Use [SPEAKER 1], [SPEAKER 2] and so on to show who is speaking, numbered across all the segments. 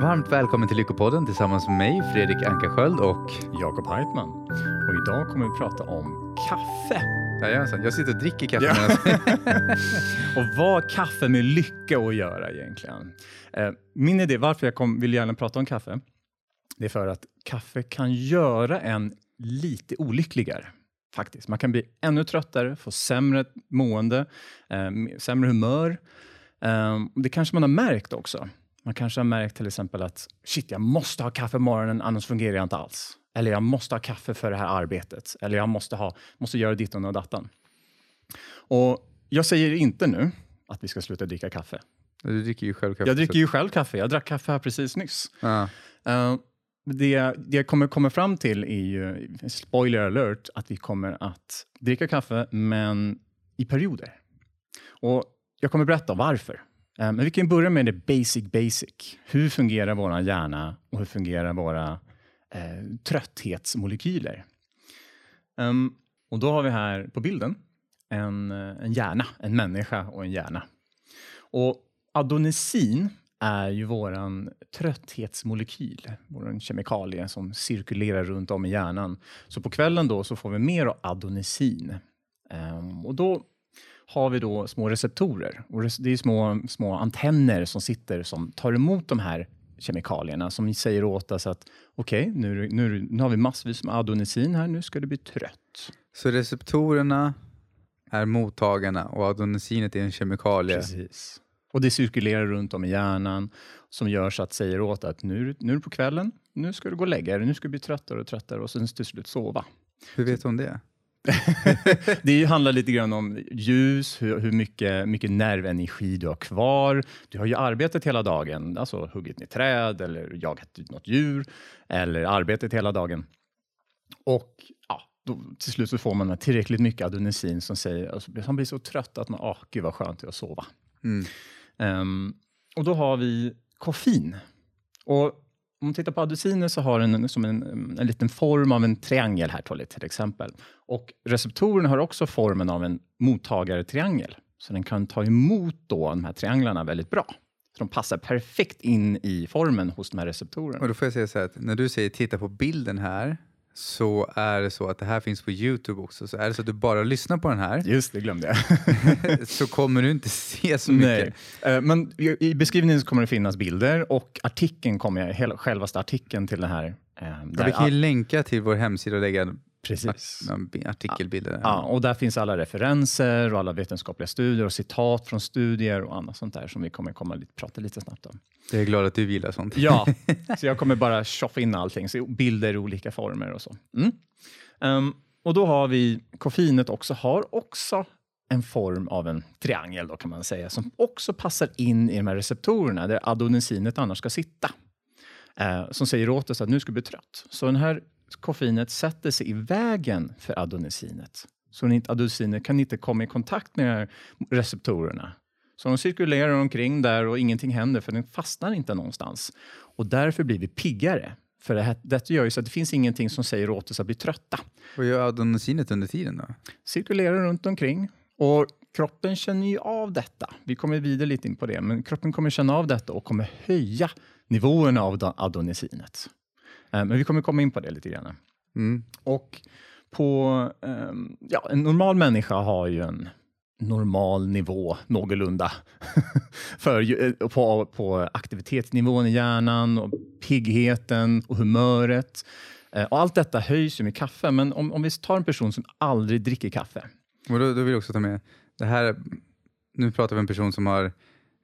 [SPEAKER 1] Varmt välkommen till Lyckopodden tillsammans med mig, Fredrik Ankarsköld och
[SPEAKER 2] Jakob Heitman. Och idag kommer vi prata om kaffe.
[SPEAKER 1] Jajamensan, jag sitter och dricker kaffe
[SPEAKER 2] Ja. Och vad kaffe med lycka att göra egentligen? Eh, Min idé varför jag kom, vill gärna prata om kaffe, det är för att kaffe kan göra en lite olyckligare. Faktiskt. Man kan bli ännu tröttare, få sämre mående, eh, sämre humör. Eh, det kanske man har märkt också. Man kanske har märkt till exempel att shit, jag måste ha kaffe på morgonen, annars fungerar jag inte alls. Eller jag måste ha kaffe för det här arbetet. Eller jag måste, ha, måste göra dittan och dattan. Och jag säger inte nu att vi ska sluta dricka kaffe.
[SPEAKER 1] Du dricker ju själv kaffe.
[SPEAKER 2] Jag dricker ju själv kaffe. Jag drack kaffe här precis nyss.
[SPEAKER 1] Ja.
[SPEAKER 2] Eh, det, det jag kommer komma fram till är ju, spoiler alert, att vi kommer att dricka kaffe, men i perioder. Och jag kommer berätta varför. Eh, men vi kan börja med det basic basic. Hur fungerar vår hjärna och hur fungerar våra eh, trötthetsmolekyler? Um, och då har vi här på bilden en, eh, en hjärna, en människa och en hjärna. Och adonisin är ju våran trötthetsmolekyl, vår kemikalie som cirkulerar runt om i hjärnan. Så på kvällen då så får vi mer av adonisin. Ehm, och då har vi då små receptorer. Och det är små, små antenner som sitter som tar emot de här kemikalierna som säger åt oss att okej, nu, det- nu, det- nu har vi massvis med adonisin här, nu ska du bli trött.
[SPEAKER 1] Så receptorerna är mottagarna och adenosinet är en kemikalie.
[SPEAKER 2] Precis. Och det cirkulerar runt om i hjärnan som gör så att säger åt att nu, nu är det på kvällen, nu ska du gå och lägga dig, nu ska du bli tröttare och tröttare och sen till slut sova.
[SPEAKER 1] Hur vet om det?
[SPEAKER 2] Det handlar lite grann om ljus, hur, hur mycket, mycket nervenergi du har kvar. Du har ju arbetat hela dagen, alltså huggit ner träd eller jagat något djur eller arbetat hela dagen. Och ja, då, till slut så får man tillräckligt mycket adenosin som säger, alltså, han blir så trött att man, åh gud vad skönt det är att sova.
[SPEAKER 1] Mm.
[SPEAKER 2] Ehm, och då har vi koffein. Och om man tittar på adenosin så har den en, som en, en liten form av en triangel här till exempel. Och receptorerna har också formen av en mottagartriangel. Så den kan ta emot då de här trianglarna väldigt bra. Så de passar perfekt in i formen hos de här receptorerna.
[SPEAKER 1] Och då får jag säga så här att när du säger titta på bilden här så är det så att det här finns på Youtube också. Så är det så att du bara lyssnar på den här
[SPEAKER 2] Just det, glömde jag.
[SPEAKER 1] så kommer du inte se så mycket.
[SPEAKER 2] Nej. Eh, Men i beskrivningen kommer det finnas bilder och artikeln kommer jag, självaste artikeln till den här. eh,
[SPEAKER 1] vi kan ju länka till vår hemsida och lägga
[SPEAKER 2] Precis.
[SPEAKER 1] artikelbilder.
[SPEAKER 2] Ja, och där finns alla referenser och alla vetenskapliga studier och citat från studier och annat sånt där som vi kommer komma lite, prata lite snabbt om.
[SPEAKER 1] Jag är glad att du gillar sånt.
[SPEAKER 2] Ja, så jag kommer bara tjoffa in allting, så bilder i olika former och så. Mm. Ehm, och då har vi koffeinet också, har också en form av en triangel då kan man säga, som också passar in i de här receptorerna där adenosinet annars ska sitta. Eh, som säger åt oss att nu ska du bli trött. Så den här koffeinet sätter sig i vägen för adenosinet. Så adenosinet kan inte komma i kontakt med de här receptorerna. Så de cirkulerar omkring där och ingenting händer för den fastnar inte någonstans. Och därför blir vi piggare. För det här, detta gör ju så att det finns ingenting som säger åt oss att bli trötta.
[SPEAKER 1] Vad gör adenosinet under tiden då?
[SPEAKER 2] Cirkulerar runt omkring och kroppen känner ju av detta. Vi kommer vidare lite in på det, men kroppen kommer känna av detta och kommer höja nivåerna av. Eh, Men vi kommer komma in på det lite grann.
[SPEAKER 1] Mm.
[SPEAKER 2] Och på, ehm, ja, en normal människa har ju en normal nivå, någorlunda, för, eh, på, på aktivitetsnivån i hjärnan, och piggheten och humöret. Eh, Och allt detta höjs ju med kaffe, men om, om vi tar en person som aldrig dricker kaffe,
[SPEAKER 1] Och då, då vill jag också ta med, det här, nu pratar vi om en person som har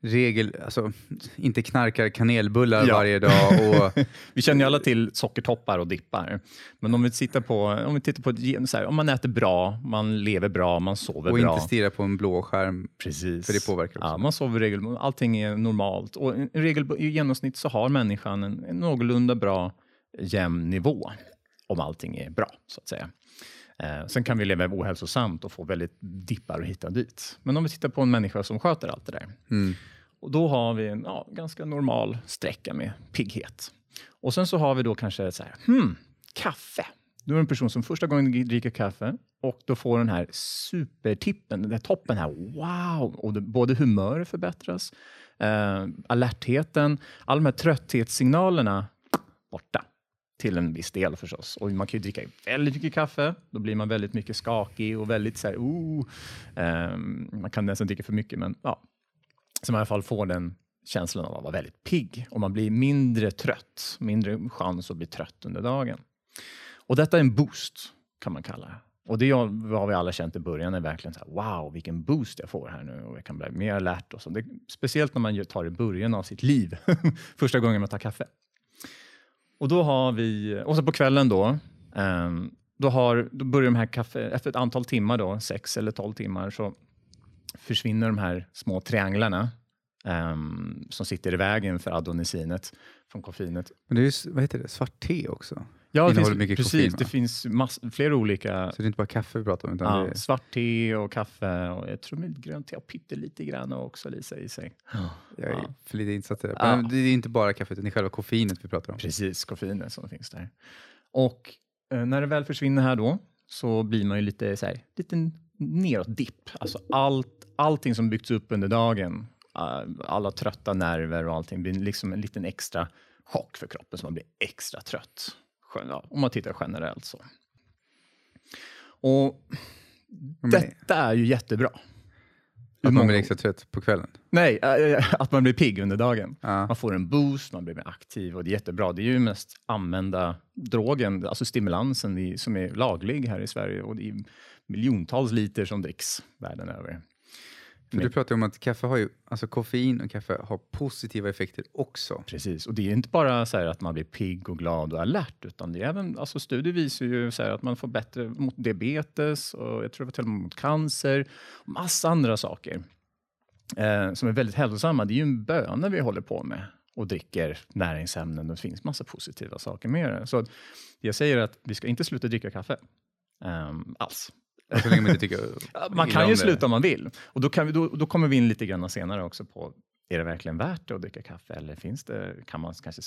[SPEAKER 1] regel, alltså inte knarkar kanelbullar
[SPEAKER 2] Ja.
[SPEAKER 1] varje dag och
[SPEAKER 2] Vi känner ju alla till sockertoppar och dippar. Men om vi tittar på, om vi tittar på så här, om man äter bra, man lever bra, man sover
[SPEAKER 1] och
[SPEAKER 2] bra.
[SPEAKER 1] inte stirra på en blå skärm.
[SPEAKER 2] Precis.
[SPEAKER 1] För det påverkar också.
[SPEAKER 2] Ja, man sover regelbundet, allting är normalt. Och i, regel, I genomsnitt så har människan en, en någorlunda bra jämn nivå om allting är bra, så att säga. Eh, sen kan vi leva ohälsosamt och få väldigt dippar och hit och dit. Men om vi tittar på en människa som sköter allt det där.
[SPEAKER 1] Mm.
[SPEAKER 2] Och då har vi en ja, ganska normal sträcka med pigghet. Och sen så har vi då kanske så här, hmm, kaffe. Du är det en person som första gången dricker kaffe och då får den här supertippen, den där toppen här, wow! Och det, både humöret förbättras, Eh, alertheten, alla de här trötthetssignalerna borta till en viss del förstås. Och man kan ju dricka väldigt mycket kaffe, då blir man väldigt mycket skakig och väldigt så här, oh, eh, man kan nästan dricka för mycket, men ja, som i alla fall får den känslan av att vara väldigt pigg och man blir mindre trött, mindre chans att bli trött under dagen. Och detta är en boost kan man kalla det. Och det har vi alla känt i början, är verkligen så här, wow, vilken boost jag får här nu och jag kan bli mer alert och så. Det, speciellt när man tar i början av sitt liv, första gången man tar kaffe. Och då har vi, och så på kvällen då, um, då, har, då börjar de här kaffe, efter ett antal timmar då, sex eller tolv timmar, så försvinner de här små trianglarna um, som sitter i vägen för adonisinet från koffeinet.
[SPEAKER 1] Men det är ju, vad heter det, svart te också?
[SPEAKER 2] Ja, det finns, mycket precis. Koffein, det finns mass, flera olika...
[SPEAKER 1] Så det är inte bara kaffe vi pratar om? Utan
[SPEAKER 2] ja,
[SPEAKER 1] är...
[SPEAKER 2] Svart te och kaffe och jag tror med grönt te och pyttelite grann också Lisa i sig.
[SPEAKER 1] Jag är ja. för lite insatt i det. Men det är inte bara kaffet, det är själva koffeinet vi pratar om.
[SPEAKER 2] Precis, koffeinet som finns där. Och eh, när det väl försvinner här då så blir man ju lite så här, lite neråt-dipp. Alltså allt, allting som byggts upp under dagen, uh, alla trötta nerver och allting blir liksom en liten extra chock för kroppen så man blir extra trött om man tittar generellt. så. Och Detta är ju jättebra.
[SPEAKER 1] Att man blir extra trött på kvällen?
[SPEAKER 2] Nej, att man blir pigg under dagen. Ja. Man får en boost, man blir mer aktiv och det är jättebra. Det är ju mest använda drogen, alltså stimulansen som är laglig här i Sverige och är miljontals liter som dricks världen över.
[SPEAKER 1] För du pratar om att kaffe har ju, alltså koffein och kaffe har positiva effekter också.
[SPEAKER 2] Precis, och det är inte bara så att man blir pigg och glad och alert, utan det är även, alltså studier visar ju så att man får bättre mot diabetes och jag tror till och med mot cancer och massa andra saker eh, som är väldigt hälsosamma. Det är ju en böna vi håller på med och dricker näringsämnen och det finns massa positiva saker med det. Så jag säger att vi ska inte sluta dricka kaffe um, alls.
[SPEAKER 1] Så länge man inte tycker
[SPEAKER 2] Man kan ju sluta om man vill. Och då, vi, då, då kommer vi in lite grann senare också på är det verkligen värt det att dricka kaffe eller finns det, kan man kanske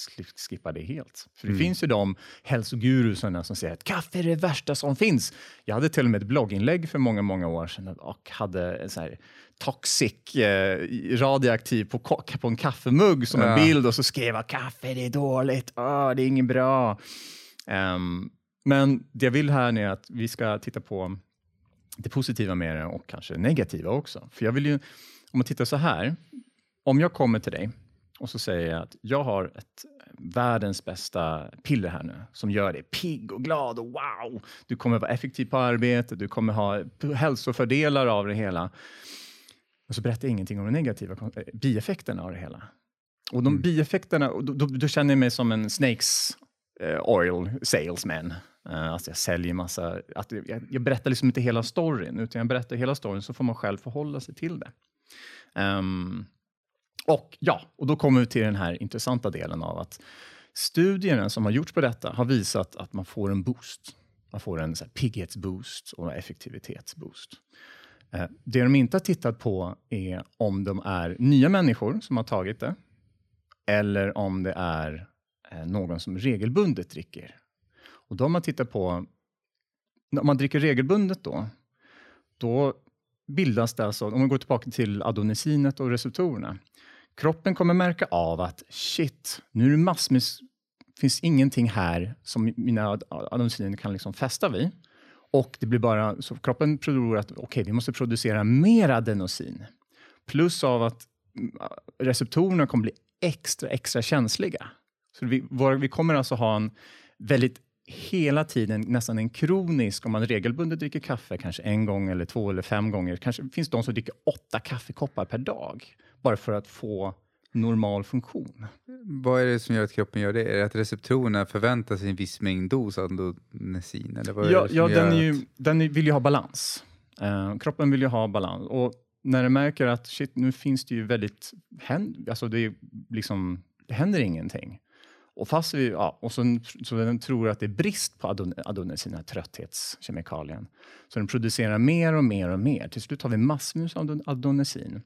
[SPEAKER 2] skippa det helt? För det mm. finns ju de hälsogurusarna som säger att kaffe är det värsta som finns. Jag hade till och med ett blogginlägg för många, många år sedan och hade en så här toxic, eh, radioaktiv på, på en kaffemugg som ja. en bild och så skrev jag kaffe det är dåligt, oh, det är inget bra. Um, men det jag vill här är att vi ska titta på det positiva med det och kanske negativa också. För jag vill ju, om man tittar så här, om jag kommer till dig och så säger jag att jag har ett världens bästa piller här nu som gör dig pigg och glad och wow! Du kommer vara effektiv på arbetet, du kommer ha hälsofördelar av det hela. Och så berättar jag ingenting om de negativa eh, bieffekterna av det hela. Och de mm. bieffekterna, då, då, då, känner jag mig som en Snakes uh, oil salesman. Eh, alltså jag säljer massa, att jag, jag, berättar liksom inte hela storyn, utan jag berättar hela storyn så får man själv förhålla sig till det. Um, och ja, och då kommer vi till den här intressanta delen av att studierna som har gjorts på detta har visat att man får en boost. Man får en pigghetsboost och en effektivitetsboost. Uh, det de inte har tittat på är om de är nya människor som har tagit det eller om det är eh, någon som regelbundet dricker och då har man tittat på, om man dricker regelbundet då, då bildas det alltså, om man går tillbaka till adonisinet och receptorerna, kroppen kommer märka av att shit, nu är det massvis, finns ingenting här som mina adenosiner kan liksom fästa vid. Och det blir bara, så kroppen tror att okej, okay, vi måste producera mer adenosin. Plus av att mm, receptorerna kommer bli extra, extra känsliga. Så vi, vi kommer alltså ha en väldigt hela tiden nästan en kronisk, om man regelbundet dricker kaffe, kanske en gång eller två eller fem gånger, kanske finns de som dricker åtta kaffekoppar per dag, bara för att få normal funktion.
[SPEAKER 1] Vad är det som gör att kroppen gör det? Är det att receptorerna förväntar sig en viss mängd dos adenosine? Eller vad
[SPEAKER 2] ja, ja den, ju, den vill ju ha balans. Uh, kroppen vill ju ha balans. Och när den märker att shit, nu finns det ju väldigt... Alltså det, är liksom, det händer ingenting. Och fast vi, ja, och så, så den tror att det är brist på adon, den här trötthetskemikalien. Så den producerar mer och mer och mer. Till slut har vi massvis av adonesin.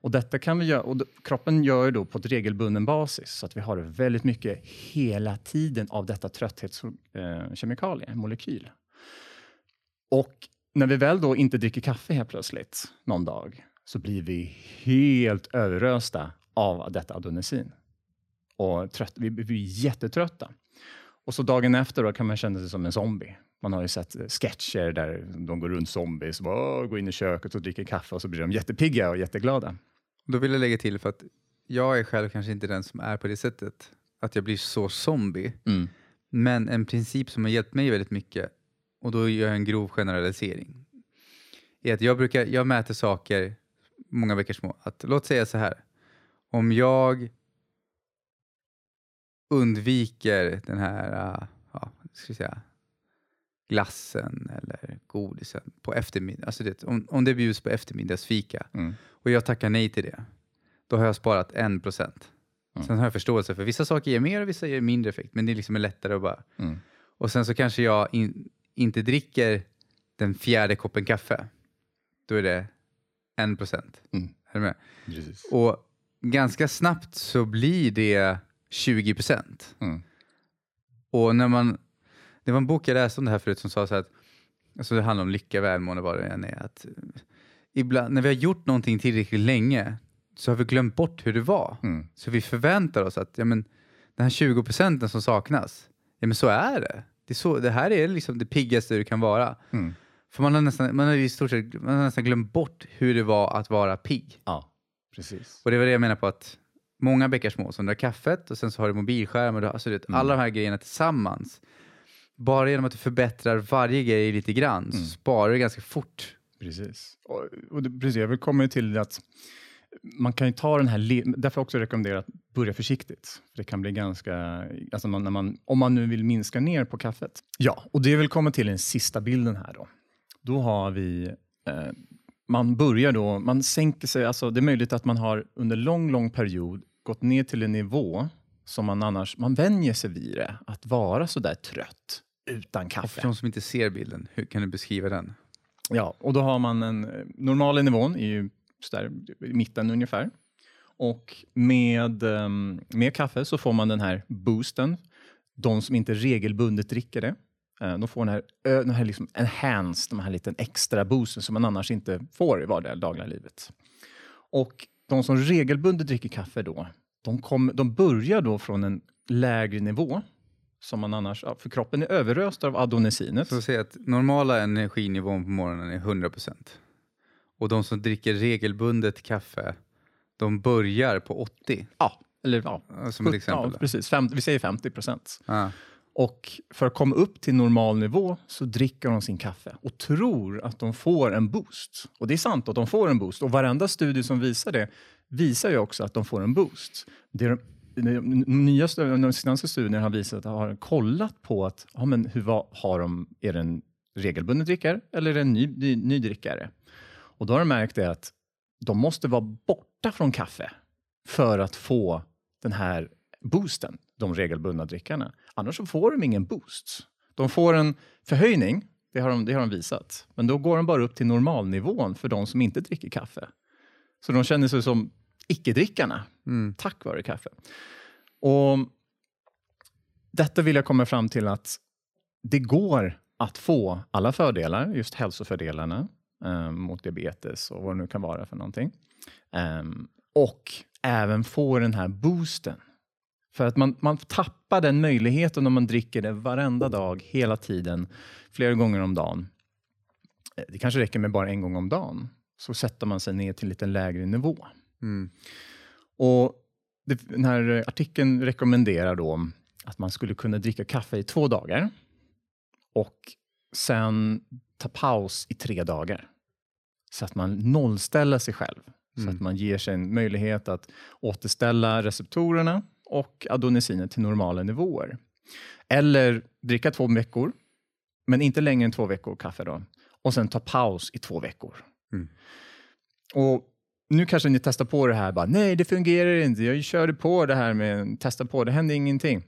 [SPEAKER 2] Och detta kan vi göra, och kroppen gör det då på ett regelbunden basis, så att vi har väldigt mycket hela tiden av detta trötthetskemikalie, eh, molekyl. Och när vi väl då inte dricker kaffe helt plötsligt någon dag, så blir vi helt överösta av detta adonesin. Och trött, vi blir jättetrötta. Och så dagen efter då kan man känna sig som en zombie. Man har ju sett eh, sketcher där de går runt zombies, och bara, går in i köket och dricker kaffe och så blir de jättepigga och jätteglada.
[SPEAKER 1] Då vill jag lägga till, för att jag är själv kanske inte den som är på det sättet, att jag blir så zombie.
[SPEAKER 2] Mm.
[SPEAKER 1] Men en princip som har hjälpt mig väldigt mycket, och då gör jag en grov generalisering, är att jag, brukar, jag mäter saker många veckor små. Att, låt säga så här, om jag undviker den här uh, ja, ska säga, glassen eller godisen på eftermiddag, alltså det, om, om det bjuds på eftermiddagsfika
[SPEAKER 2] Mm.
[SPEAKER 1] och jag tackar nej till det, då har jag sparat en procent.
[SPEAKER 2] Mm.
[SPEAKER 1] Sen har jag förståelse för vissa saker ger mer och vissa ger mindre effekt, men det är liksom lättare att bara...
[SPEAKER 2] Mm.
[SPEAKER 1] Och sen så kanske jag in, inte dricker den fjärde koppen kaffe. Då är det en procent.
[SPEAKER 2] Mm.
[SPEAKER 1] Är du med?
[SPEAKER 2] Precis.
[SPEAKER 1] Och ganska snabbt så blir det 20 procent.
[SPEAKER 2] Mm.
[SPEAKER 1] Och när man... Det var en bok jag läste om det här förut som sa så att alltså det handlar om lycka, välmående, vad det än är. Att eh, ibland, när vi har gjort någonting tillräckligt länge så har vi glömt bort hur det var.
[SPEAKER 2] Mm.
[SPEAKER 1] Så vi förväntar oss att ja, men, den här 20 procenten som saknas, ja men så är det. Det, är så, det här är liksom det piggaste du kan vara.
[SPEAKER 2] Mm.
[SPEAKER 1] För man har, nästan, man, har i stort sett, man har nästan glömt bort hur det var att vara pigg.
[SPEAKER 2] Ja, precis.
[SPEAKER 1] Och det var det jag menar på att många bäckar små, som det där kaffet och sen så har du mobilskärm och du, har- alltså,
[SPEAKER 2] Mm.
[SPEAKER 1] alla de här grejerna tillsammans. Bara genom att du förbättrar varje grej lite grann
[SPEAKER 2] Mm.
[SPEAKER 1] så sparar du ganska fort.
[SPEAKER 2] Precis. Och, och det, precis. Jag vill komma till att man kan ju ta den här, därför också rekommendera att börja försiktigt. Det kan bli ganska, alltså man, när man, om man nu vill minska ner på kaffet. Ja, och det vill komma till den sista bilden här då. Då har vi, eh, man börjar då, man sänker sig, alltså det är möjligt att man har under lång, lång period gått ner till en nivå som man annars, man vänjer sig vid det, att vara så där trött utan
[SPEAKER 1] Och
[SPEAKER 2] kaffe.
[SPEAKER 1] för de som inte ser bilden, hur kan du beskriva den?
[SPEAKER 2] Ja, och då har man en eh, normala nivån är ju i mitten ungefär. Och med, ehm, med kaffe så får man den här boosten. De som inte regelbundet dricker det, de får den här, den här liksom enhanced, den här liten extra boosten som man annars inte får i vardagliga livet. Och de som regelbundet dricker kaffe då, de, kom, de börjar då från en lägre nivå som man annars, för kroppen är överöst av adonesinet.
[SPEAKER 1] Så att säga att normala energinivån på morgonen är 100%. Och de som dricker regelbundet kaffe, de börjar på 80.
[SPEAKER 2] Ja, eller ja,
[SPEAKER 1] Som ett exempel.
[SPEAKER 2] Ja, precis. Fem, vi säger 50 procent.
[SPEAKER 1] Ja.
[SPEAKER 2] Och för att komma upp till normal nivå så dricker de sin kaffe och tror att de får en boost. Och det är sant att de får en boost. Och varenda studie som visar det visar ju också att de får en boost. Det är de, de nya de senaste studierna har visat att har kollat på att ja, men hur vad, har de, är det en regelbunden drickare eller är det en ny, ny, ny drickare? Och då har de märkt det att de måste vara borta från kaffe för att få den här boosten, de regelbundna drickarna. Annars så får de ingen boost. De får en förhöjning, det har de, det har de visat, men då går de bara upp till normalnivån för de som inte dricker kaffe. Så de känner sig som icke-drickarna
[SPEAKER 1] Mm.
[SPEAKER 2] tack vare kaffe. Och detta vill jag komma fram till att det går att få alla fördelar, just hälsofördelarna eh, mot diabetes och vad det nu kan vara för någonting. Ehm, och även få den här boosten. För att man, man tappar den möjligheten om man dricker det varenda dag, hela tiden, flera gånger om dagen. Eh, Det kanske räcker med bara en gång om dagen. Så sätter man sig ner till en lite lägre nivå.
[SPEAKER 1] Mm.
[SPEAKER 2] Och det, den här artikeln rekommenderar då att man skulle kunna dricka kaffe i två dagar och sen ta paus i tre dagar. Så att man nollställer sig själv. Så
[SPEAKER 1] Mm.
[SPEAKER 2] att man ger sig en möjlighet att återställa receptorerna och adonesinet till normala nivåer. Eller dricka två veckor, men inte längre än två veckor kaffe då. Och sen ta paus i två veckor.
[SPEAKER 1] Mm.
[SPEAKER 2] Och nu kanske ni testar på det här. Bara, Nej, det fungerar inte. Jag körde på det här med testa på. Det hände ingenting.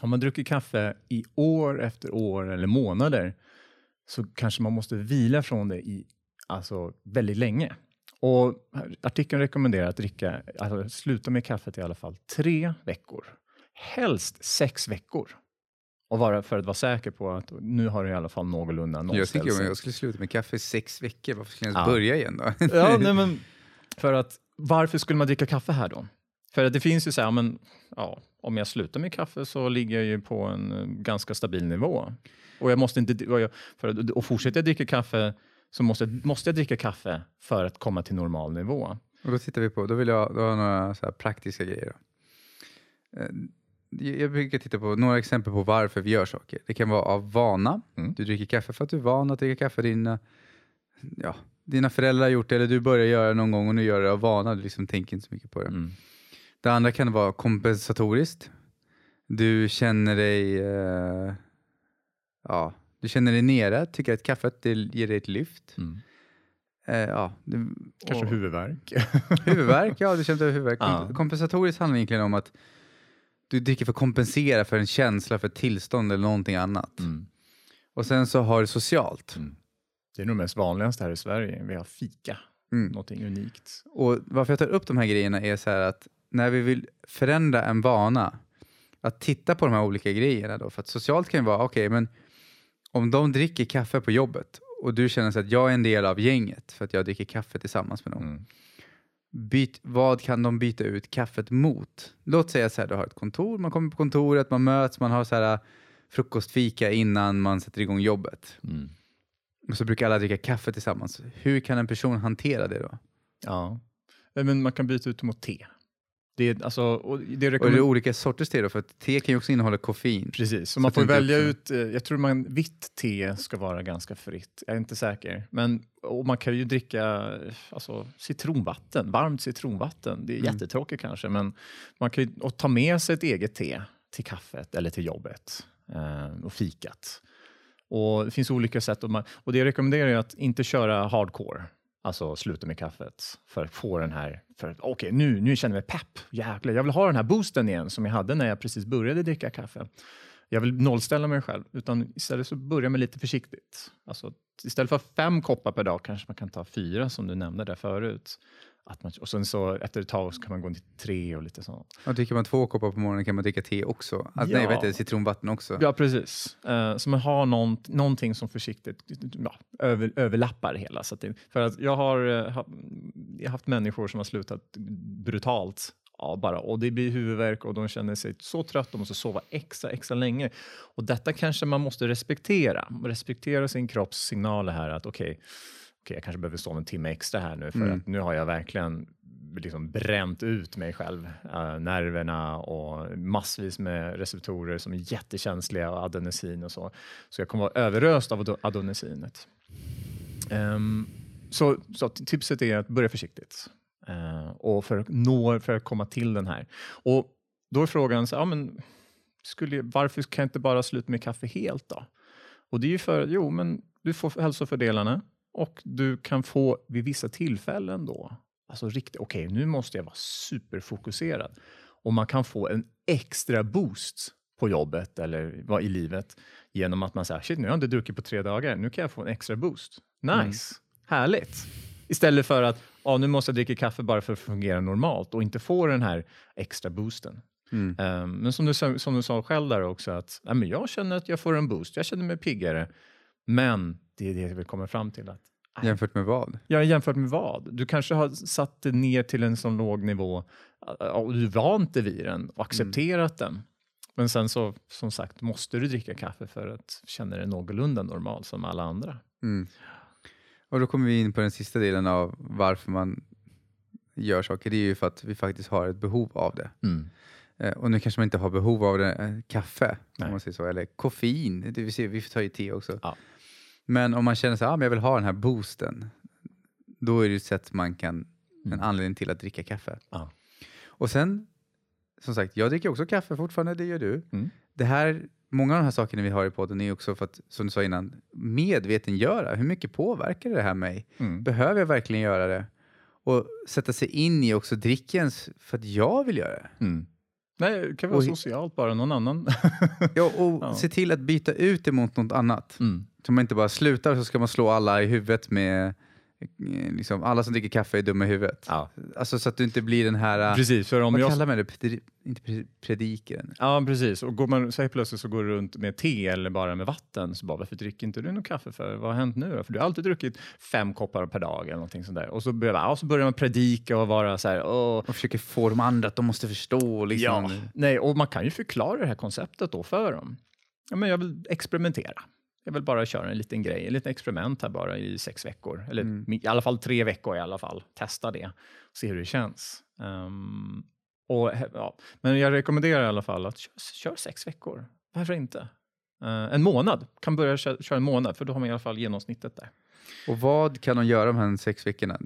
[SPEAKER 2] Om man druckit kaffe i år efter år eller månader så kanske man måste vila från det i alltså, väldigt länge. Och artikeln rekommenderar att dricka, alltså, sluta med kaffet i alla fall tre veckor. Helst sex veckor. Och vara, för att vara säker på att nu har du i alla fall någorlunda
[SPEAKER 1] Jag
[SPEAKER 2] nollställt
[SPEAKER 1] tycker om jag skulle sluta med kaffe i sex veckor, varför skulle jag ens
[SPEAKER 2] Ja.
[SPEAKER 1] börja igen då?
[SPEAKER 2] Ja, nej, men för att varför skulle man dricka kaffe här då? För att det finns ju så här, men, ja, om jag slutar med kaffe så ligger jag ju på en eh, ganska stabil nivå. Och, jag måste inte, och, jag, för, och fortsätter jag dricka kaffe så måste, måste jag dricka kaffe för att komma till normal nivå.
[SPEAKER 1] Och då tittar vi på, då vill jag, då har jag några så praktiska grejer. Eh, Jag brukar titta på några exempel på varför vi gör saker. Det kan vara av vana.
[SPEAKER 2] Mm.
[SPEAKER 1] Du dricker kaffe för att du är van att dricka kaffe. Dina, ja, dina föräldrar har gjort det eller du börjar göra det någon gång och nu gör det av vana. Du liksom tänker inte så mycket på det.
[SPEAKER 2] Mm.
[SPEAKER 1] Det andra kan vara kompensatoriskt. Du känner dig eh, ja, du känner dig nere, tycker att kaffet det ger dig ett lyft.
[SPEAKER 2] Mm.
[SPEAKER 1] Eh, ja, det,
[SPEAKER 2] Kanske
[SPEAKER 1] och-
[SPEAKER 2] huvudvärk.
[SPEAKER 1] Huvudvärk, ja du känner huvudvärk.
[SPEAKER 2] Ja.
[SPEAKER 1] Kom- Kompensatoriskt handlar egentligen om att du dricker för att kompensera för en känsla, för ett tillstånd eller någonting annat.
[SPEAKER 2] Mm.
[SPEAKER 1] Och sen så har du socialt.
[SPEAKER 2] Mm. Det är nog mest vanligaste här i Sverige. Vi har fika,
[SPEAKER 1] Mm.
[SPEAKER 2] någonting unikt.
[SPEAKER 1] Och varför jag tar upp de här grejerna är så här att när vi vill förändra en vana, att titta på de här olika grejerna då. För att socialt kan ju vara, okej men om de dricker kaffe på jobbet och du känner att jag är en del av gänget för att jag dricker kaffe tillsammans med dem.
[SPEAKER 2] Mm.
[SPEAKER 1] Byt, vad kan de byta ut kaffet mot? Låt säga så här, du har ett kontor, man kommer på kontoret, man möts, man har så här frukostfika innan man sätter igång jobbet.
[SPEAKER 2] Mm.
[SPEAKER 1] Och så brukar alla dricka kaffe tillsammans. Hur kan en person hantera det då?
[SPEAKER 2] Ja. Men man kan byta ut mot te. Det är, alltså, och det
[SPEAKER 1] Och är det
[SPEAKER 2] rekommend-
[SPEAKER 1] olika sorters te då? För att te kan ju också innehålla koffein.
[SPEAKER 2] Precis, så man får välja ut, eh, jag tror man, vitt te ska vara ganska fritt, jag är inte säker. Men och man kan ju dricka eh, alltså, citronvatten, varmt citronvatten. Det är
[SPEAKER 1] Mm.
[SPEAKER 2] jättetråkigt kanske, men man kan ju och ta med sig ett eget te till kaffet eller till jobbet eh, och fikat. Och det finns olika sätt, och, man, och det jag rekommenderar är att inte köra hardcore. Alltså sluta med kaffet för att få den här, för att, okej nu, nu känner jag mig pepp, jäklar, jag vill ha den här boosten igen som jag hade när jag precis började dricka kaffe. Jag vill nollställa mig själv, utan istället så börja med lite försiktigt. Alltså, istället för fem koppar per dag kanske man kan ta fyra som du nämnde där förut. Att man, och sen så efter ett tag så kan man gå till tre och lite sånt.
[SPEAKER 1] Och dricker man två koppar på morgonen kan man dricka te också. Att, Nej,
[SPEAKER 2] Ja.
[SPEAKER 1] vet du, citronvatten också.
[SPEAKER 2] Ja, precis. Uh, så man har någon, någonting som försiktigt ja, över, överlappar hela. Så att det, för att jag har, eh, ha, jag har haft människor som har slutat brutalt ja, bara, och det blir huvudvärk och de känner sig så trött, de måste sova extra, extra länge. Och detta kanske man måste respektera. Respektera sin kropps signaler här att okej, okej, jag kanske behöver sova en timme extra här nu för
[SPEAKER 1] Mm.
[SPEAKER 2] att nu har jag verkligen liksom bränt ut mig själv, eh, nerverna och massvis med receptorer som är jättekänsliga och adenosin och så. Så jag kommer vara överöst av adenosinet. Ehm, så, så tipset är att börja försiktigt eh, och för att, nå, för att komma till den här. Och då är frågan, så, ja, men, skulle, varför kan jag inte bara sluta med kaffe helt då? Och det är ju för, jo men du får hälsofördelarna och du kan få vid vissa tillfällen då, alltså riktigt, okej nu måste jag vara superfokuserad. Och man kan få en extra boost på jobbet eller vad i livet genom att man säger, shit nu har jag inte druckit på tre dagar, nu kan jag få en extra boost. Nice, härligt. Istället för att, ja nu måste jag dricka kaffe bara för att fungera normalt och inte få den här extra boosten.
[SPEAKER 1] Mm.
[SPEAKER 2] Um, men som du, som du sa själv där också, att nej, men jag känner att jag får en boost, jag känner mig piggare. Men det är det vi kommer fram till. att nej,
[SPEAKER 1] Jämfört med vad?
[SPEAKER 2] jag jämfört med vad? Du kanske har satt det ner till en sån låg nivå och du vant vid den och accepterat den. Men sen så, som sagt, måste du dricka kaffe för att känna dig någorlunda normal som alla andra.
[SPEAKER 1] Mm. Och då kommer vi in på den sista delen av varför man gör saker. Det är ju för att vi faktiskt har ett behov av det. Eh, och nu kanske man inte har behov av det, eh, kaffe,
[SPEAKER 2] Nej.
[SPEAKER 1] om man säger så, eller koffein. Det vill säga, vi tar ju te också.
[SPEAKER 2] Ja.
[SPEAKER 1] Men om man känner så här, ah, men jag vill ha den här boosten, då är det ett sätt man kan, en
[SPEAKER 2] Mm.
[SPEAKER 1] anledning till att dricka kaffe.
[SPEAKER 2] Ja.
[SPEAKER 1] Och sen, som sagt, jag dricker också kaffe fortfarande, det gör du.
[SPEAKER 2] Mm.
[SPEAKER 1] Det här, många av de här sakerna vi har i podden är också för att, som du sa innan, medvetengöra. Hur mycket påverkar det här mig?
[SPEAKER 2] Mm.
[SPEAKER 1] Behöver jag verkligen göra det? Och sätta sig in i också drickens för att jag vill göra det.
[SPEAKER 2] Mm. Nej, det kan vara
[SPEAKER 1] Och-
[SPEAKER 2] socialt bara, någon annan.
[SPEAKER 1] Ja, och
[SPEAKER 2] Ja.
[SPEAKER 1] se till att byta ut det mot något annat.
[SPEAKER 2] mm.
[SPEAKER 1] Så man inte bara slutar så ska man slå alla i huvudet med liksom, alla som dricker kaffe är dumma i huvudet.
[SPEAKER 2] Ja.
[SPEAKER 1] Alltså så att du inte blir den här, eh,
[SPEAKER 2] Precis, för om
[SPEAKER 1] vad
[SPEAKER 2] jag...
[SPEAKER 1] kallar man det? Inte pre- predikaren?
[SPEAKER 2] Ja, precis. Och går man, så helt plötsligt så går du runt med te eller bara med vatten. Så bara, varför dricker inte du någon kaffe för? Vad har hänt nu då? För du har alltid druckit fem koppar per dag eller någonting sånt där. Och så börjar, ja, så börjar man predika och vara så här, åh,
[SPEAKER 1] Och försöker få de andra att de måste förstå. Liksom.
[SPEAKER 2] Ja, nej, och man kan ju förklara det här konceptet då för dem. Ja, men jag vill experimentera. Jag vill bara köra en liten grej, en liten experiment här bara i sex veckor. Eller
[SPEAKER 1] Mm.
[SPEAKER 2] i alla fall tre veckor i alla fall. Testa det, se hur det känns. Ehm, och, ja. Men jag rekommenderar i alla fall att kör, kör sex veckor. Varför inte? Eh, en månad, kan börja köra, köra en månad för då har man i alla fall genomsnittet där.
[SPEAKER 1] Och vad kan de göra de här sex veckorna?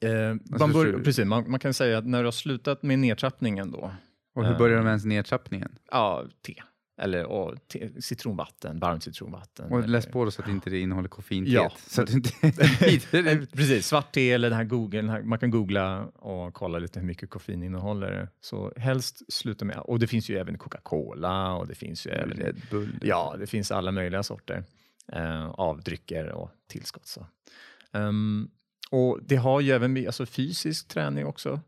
[SPEAKER 2] Eh, man,
[SPEAKER 1] Alltså,
[SPEAKER 2] bör,
[SPEAKER 1] så-
[SPEAKER 2] precis, man, man kan säga att när du har slutat med nedtrappningen då,
[SPEAKER 1] Och hur
[SPEAKER 2] Eh.
[SPEAKER 1] börjar de ens nedtrappningen?
[SPEAKER 2] Ja, te. Eller och te, citronvatten, varmt citronvatten.
[SPEAKER 1] Och läs på då så att inte det innehåller koffeintet.
[SPEAKER 2] Ja.
[SPEAKER 1] Så att inte
[SPEAKER 2] Precis, svart te eller den här Google, man kan googla och kolla lite hur mycket koffein innehåller. Så helst sluta med, och det finns ju även Coca-Cola och det finns ju även,
[SPEAKER 1] Red Bull.
[SPEAKER 2] ja det finns alla möjliga sorter eh, av drycker och tillskott. Så. Ehm, och det har ju även alltså, fysisk träning också,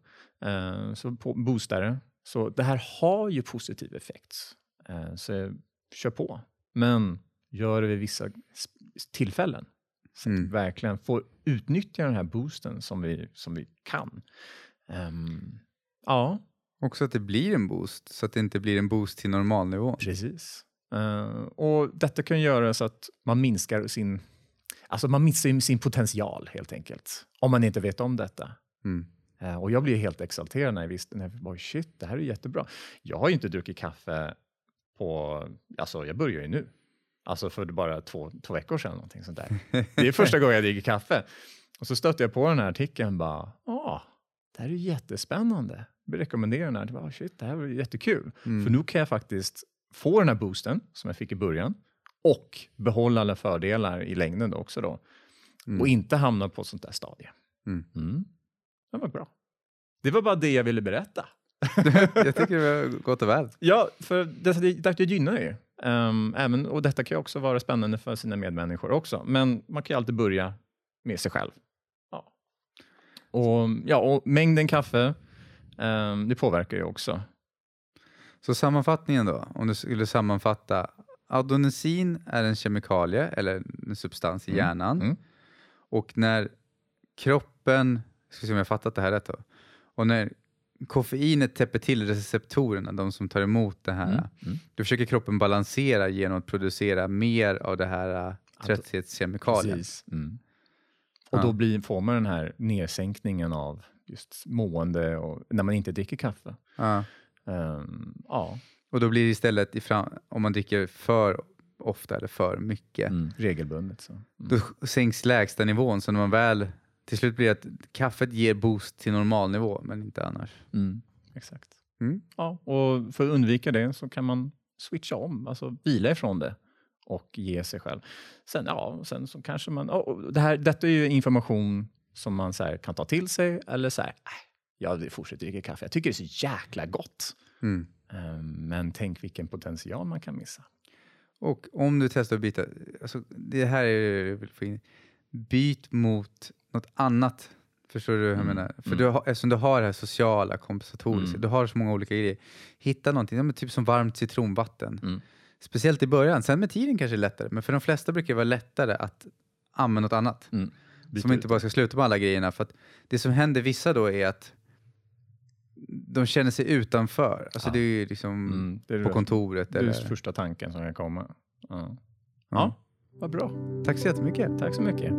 [SPEAKER 2] eh, så på boostare. Så det här har ju positiv effekt. Eh, så kör på. Men gör det vid vissa tillfällen. Så att
[SPEAKER 1] Mm.
[SPEAKER 2] verkligen får utnyttja den här boosten som vi, som vi kan. Ehm, ja,
[SPEAKER 1] Också att det blir en boost, så att det inte blir en boost till normalnivå.
[SPEAKER 2] precis. Eh, och detta kan göra så att man minskar sin, alltså man minskar sin potential helt enkelt. Om man inte vet om detta.
[SPEAKER 1] Mm.
[SPEAKER 2] Eh, Och jag blev helt exalterad när jag visste, när jag bara, shit, det här är jättebra. Jag har ju inte druckit kaffe på, alltså jag börjar ju nu. Alltså för bara två, två veckor sedan, någonting sånt där. Det är första gången jag dricker kaffe. Och så stötte jag på den här artikeln bara, ja, det här är jättespännande. Jag rekommenderar den här, det var, shit, det här var jättekul.
[SPEAKER 1] Mm.
[SPEAKER 2] För nu kan jag faktiskt få den här boosten som jag fick i början och behålla alla fördelar i längden också då.
[SPEAKER 1] Mm.
[SPEAKER 2] Och inte hamna på ett sånt där stadie.
[SPEAKER 1] Mm.
[SPEAKER 2] Mm. Det var bra. Det var bara det jag ville berätta.
[SPEAKER 1] jag tycker det var gott och väl.
[SPEAKER 2] Ja, för det, det, det gynnar ju. Um, även, och detta kan ju också vara spännande för sina medmänniskor också. Men man kan ju alltid börja med sig själv. Ja. Och, ja, och mängden kaffe, ehm, det påverkar ju också.
[SPEAKER 1] Så sammanfattningen då, om du skulle sammanfatta. Adenosine är en kemikalie eller en substans i
[SPEAKER 2] Mm.
[SPEAKER 1] hjärnan.
[SPEAKER 2] Mm.
[SPEAKER 1] Och när kroppen, ska se om jag fattat det här rätt då. Och när koffeinet täpper till receptorerna, de som tar emot det här.
[SPEAKER 2] Mm. Mm.
[SPEAKER 1] Då försöker kroppen balansera genom att producera mer av det här äh, trötthetskemikalien.
[SPEAKER 2] Precis. Mm. Och
[SPEAKER 1] Ja.
[SPEAKER 2] då blir, får man den här nedsänkningen av just mående och när man inte dricker kaffe.
[SPEAKER 1] Ja.
[SPEAKER 2] Ehm, ja,
[SPEAKER 1] Och då blir det istället, i fram, om man dricker för ofta eller för mycket,
[SPEAKER 2] mm. regelbundet. Så. Mm.
[SPEAKER 1] då sänks lägsta nivån. Så när man väl, till slut blir det att kaffet ger boost till normalnivå, men inte annars.
[SPEAKER 2] Mm. Exakt.
[SPEAKER 1] Mm.
[SPEAKER 2] Ja, och för att undvika det så kan man switcha om, alltså vila ifrån det och ge sig själv. Sen, ja, sen så kanske man, oh, det här, detta är ju information som man så här, kan ta till sig eller så här, äh, jag fortsätter dricka kaffe, jag tycker det är så jäkla gott.
[SPEAKER 1] Mm.
[SPEAKER 2] Ehm, Men tänk vilken potential man kan missa.
[SPEAKER 1] Och om du testar att byta, alltså det här är det jag vill få in. Byt mot något annat. Förstår du hur jag
[SPEAKER 2] Mm,
[SPEAKER 1] menar? För
[SPEAKER 2] mm.
[SPEAKER 1] du har, eftersom du har det här sociala, kompensatoriska,
[SPEAKER 2] Mm.
[SPEAKER 1] du har så många olika grejer. Hitta någonting, ja, men typ som varmt citronvatten.
[SPEAKER 2] Mm.
[SPEAKER 1] Speciellt i början, sen med tiden kanske det är lättare, men för de flesta brukar det vara lättare att använda något annat.
[SPEAKER 2] Mm. Byta
[SPEAKER 1] som
[SPEAKER 2] ut
[SPEAKER 1] inte bara ska sluta med alla grejerna. För att det som händer vissa då är att de känner sig utanför. Alltså
[SPEAKER 2] Ja.
[SPEAKER 1] det är ju liksom
[SPEAKER 2] Mm, det är
[SPEAKER 1] på
[SPEAKER 2] det-
[SPEAKER 1] kontoret.
[SPEAKER 2] Det är
[SPEAKER 1] Eller,
[SPEAKER 2] första tanken som kan komma. Ja,
[SPEAKER 1] Ja.
[SPEAKER 2] ja vad bra.
[SPEAKER 1] Tack så jättemycket.
[SPEAKER 2] Tack så mycket.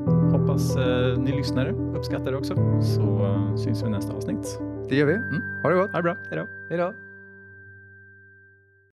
[SPEAKER 2] Hoppas eh, ni lyssnare uppskattar det också. Så eh, syns vi i nästa avsnitt.
[SPEAKER 1] Det gör vi.
[SPEAKER 2] Mm.
[SPEAKER 1] Ha det gott.
[SPEAKER 2] Ha det bra. Hej då.
[SPEAKER 1] Hej då.